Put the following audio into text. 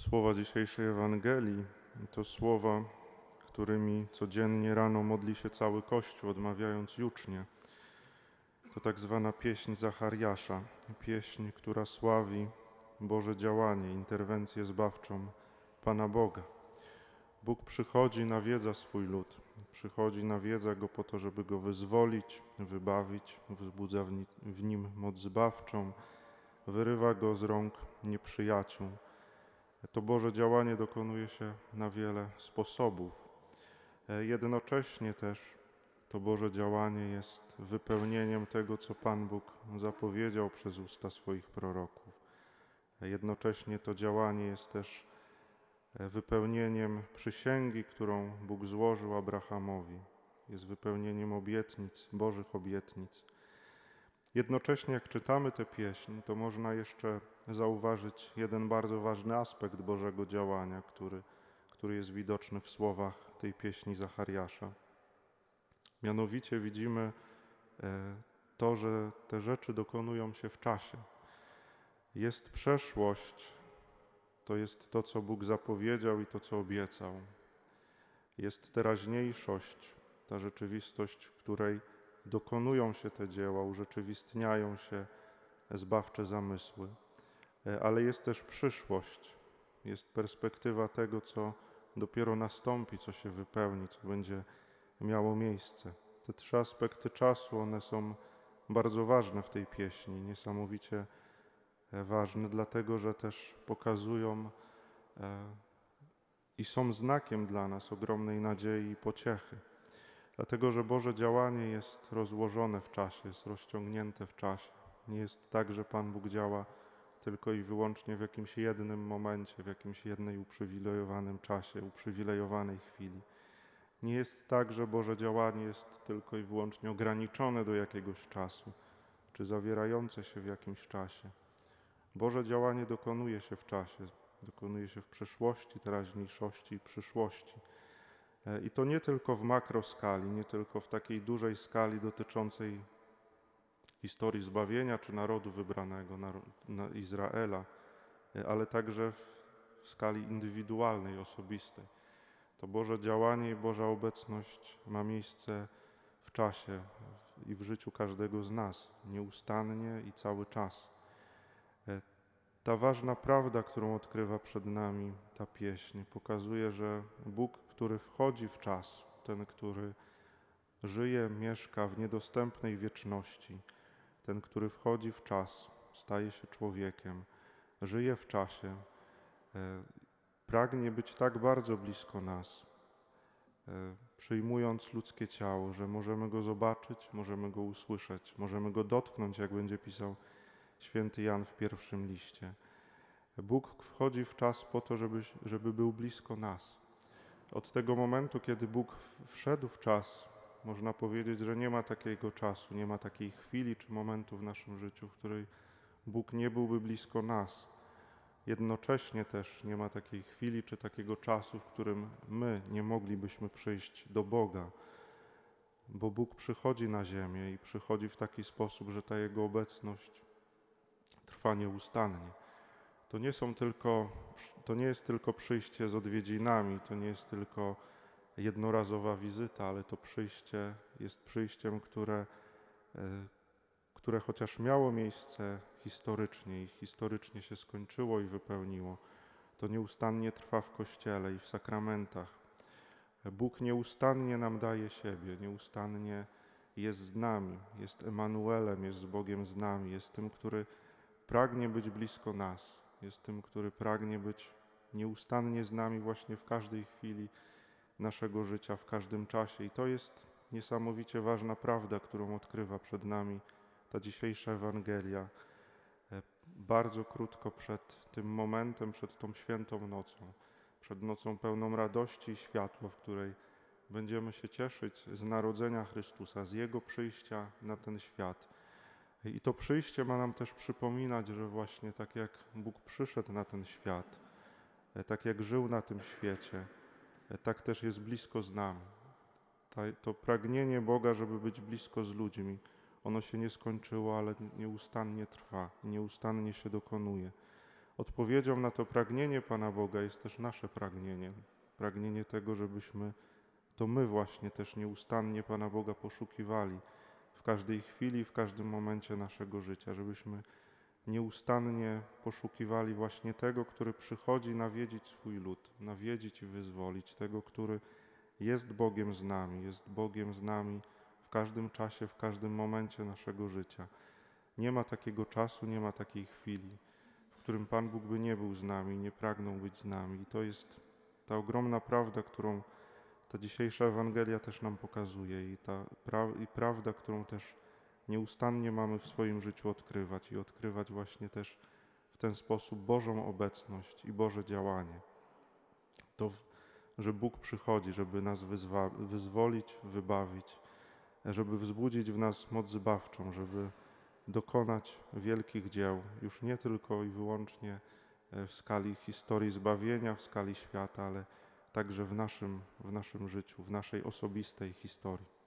Słowa dzisiejszej Ewangelii to słowa, którymi codziennie rano modli się cały Kościół, odmawiając jucznie. To tak zwana pieśń Zachariasza, pieśń, która sławi Boże działanie, interwencję zbawczą Pana Boga. Bóg przychodzi, nawiedza swój lud, przychodzi, nawiedza go po to, żeby go wyzwolić, wybawić, wzbudza w nim moc zbawczą, wyrywa go z rąk nieprzyjaciół. To Boże działanie dokonuje się na wiele sposobów. E, jednocześnie też to Boże działanie jest wypełnieniem tego, co Pan Bóg zapowiedział przez usta swoich proroków. E, jednocześnie to działanie jest też e, wypełnieniem przysięgi, którą Bóg złożył Abrahamowi. Jest wypełnieniem obietnic, Bożych obietnic. Jednocześnie, jak czytamy tę pieśń, to można jeszcze zauważyć jeden bardzo ważny aspekt Bożego działania, który, który jest widoczny w słowach tej pieśni Zachariasza. Mianowicie widzimy e, to, że te rzeczy dokonują się w czasie. Jest przeszłość, to jest to, co Bóg zapowiedział i to, co obiecał. Jest teraźniejszość, ta rzeczywistość, której dokonują się te dzieła, urzeczywistniają się zbawcze zamysły. E, ale jest też przyszłość, jest perspektywa tego, co dopiero nastąpi, co się wypełni, co będzie miało miejsce. Te trzy aspekty czasu, one są bardzo ważne w tej pieśni, niesamowicie e, ważne, dlatego że też pokazują e, i są znakiem dla nas ogromnej nadziei i pociechy. Dlatego, że Boże działanie jest rozłożone w czasie, jest rozciągnięte w czasie. Nie jest tak, że Pan Bóg działa tylko i wyłącznie w jakimś jednym momencie, w jakimś jednej uprzywilejowanym czasie, uprzywilejowanej chwili. Nie jest tak, że Boże działanie jest tylko i wyłącznie ograniczone do jakiegoś czasu, czy zawierające się w jakimś czasie. Boże działanie dokonuje się w czasie, dokonuje się w przeszłości, teraźniejszości i przyszłości. E, I to nie tylko w makroskali, nie tylko w takiej dużej skali dotyczącej historii zbawienia czy narodu wybranego, Izraela, e, ale także w, w skali indywidualnej, osobistej. To Boże działanie i Boża obecność ma miejsce w czasie i w życiu każdego z nas, nieustannie i cały czas. Ta ważna prawda, którą odkrywa przed nami ta pieśń, pokazuje, że Bóg, który wchodzi w czas, ten, który żyje, mieszka w niedostępnej wieczności, ten, który wchodzi w czas, staje się człowiekiem, żyje w czasie, e, pragnie być tak bardzo blisko nas, e, przyjmując ludzkie ciało, że możemy go zobaczyć, możemy go usłyszeć, możemy go dotknąć, jak będzie pisał święty Jan w pierwszym liście. Bóg wchodzi w czas po to, żeby, żeby był blisko nas. Od tego momentu, kiedy Bóg wszedł w czas, można powiedzieć, że nie ma takiego czasu, nie ma takiej chwili czy momentu w naszym życiu, w której Bóg nie byłby blisko nas. Jednocześnie też nie ma takiej chwili czy takiego czasu, w którym my nie moglibyśmy przyjść do Boga, bo Bóg przychodzi na ziemię i przychodzi w taki sposób, że ta Jego obecność trwa nieustannie. To nie są tylko, to nie jest tylko przyjście z odwiedzinami, to nie jest tylko jednorazowa wizyta, ale to przyjście jest przyjściem, które, e, które chociaż miało miejsce historycznie i historycznie się skończyło i wypełniło, to nieustannie trwa w Kościele i w sakramentach. Bóg nieustannie nam daje siebie, nieustannie jest z nami, jest Emanuelem, jest Bogiem z nami, jest tym, który pragnie być blisko nas, jest tym, który pragnie być nieustannie z nami właśnie w każdej chwili naszego życia w każdym czasie. I to jest niesamowicie ważna prawda, którą odkrywa przed nami ta dzisiejsza Ewangelia. E, bardzo krótko przed tym momentem, przed tą świętą nocą, przed nocą pełną radości i światła, w której będziemy się cieszyć z narodzenia Chrystusa, z Jego przyjścia na ten świat. I to przyjście ma nam też przypominać, że właśnie tak jak Bóg przyszedł na ten świat, e, tak jak żył na tym świecie, tak też jest blisko z nami. To pragnienie Boga, żeby być blisko z ludźmi, ono się nie skończyło, ale nieustannie trwa, nieustannie się dokonuje. odpowiedzią na to pragnienie Pana Boga jest też nasze pragnienie. Pragnienie tego, żebyśmy to my właśnie też nieustannie Pana Boga poszukiwali w każdej chwili, w każdym momencie naszego życia, żebyśmy nieustannie poszukiwali właśnie tego, który przychodzi nawiedzić swój lud, nawiedzić i wyzwolić, tego, który jest Bogiem z nami, jest Bogiem z nami w każdym czasie, w każdym momencie naszego życia. Nie ma takiego czasu, nie ma takiej chwili, w którym Pan Bóg by nie był z nami, nie pragnął być z nami. I to jest ta ogromna prawda, którą ta dzisiejsza Ewangelia też nam pokazuje i ta pra- i prawda, którą też nieustannie mamy w swoim życiu odkrywać i odkrywać właśnie też w ten sposób Bożą obecność i Boże działanie. To, że Bóg przychodzi, żeby nas wyzwolić, wybawić, żeby wzbudzić w nas moc zbawczą, żeby dokonać wielkich dzieł, już nie tylko i wyłącznie e, w skali historii zbawienia, w skali świata, ale także w naszym, w naszym życiu, w naszej osobistej historii.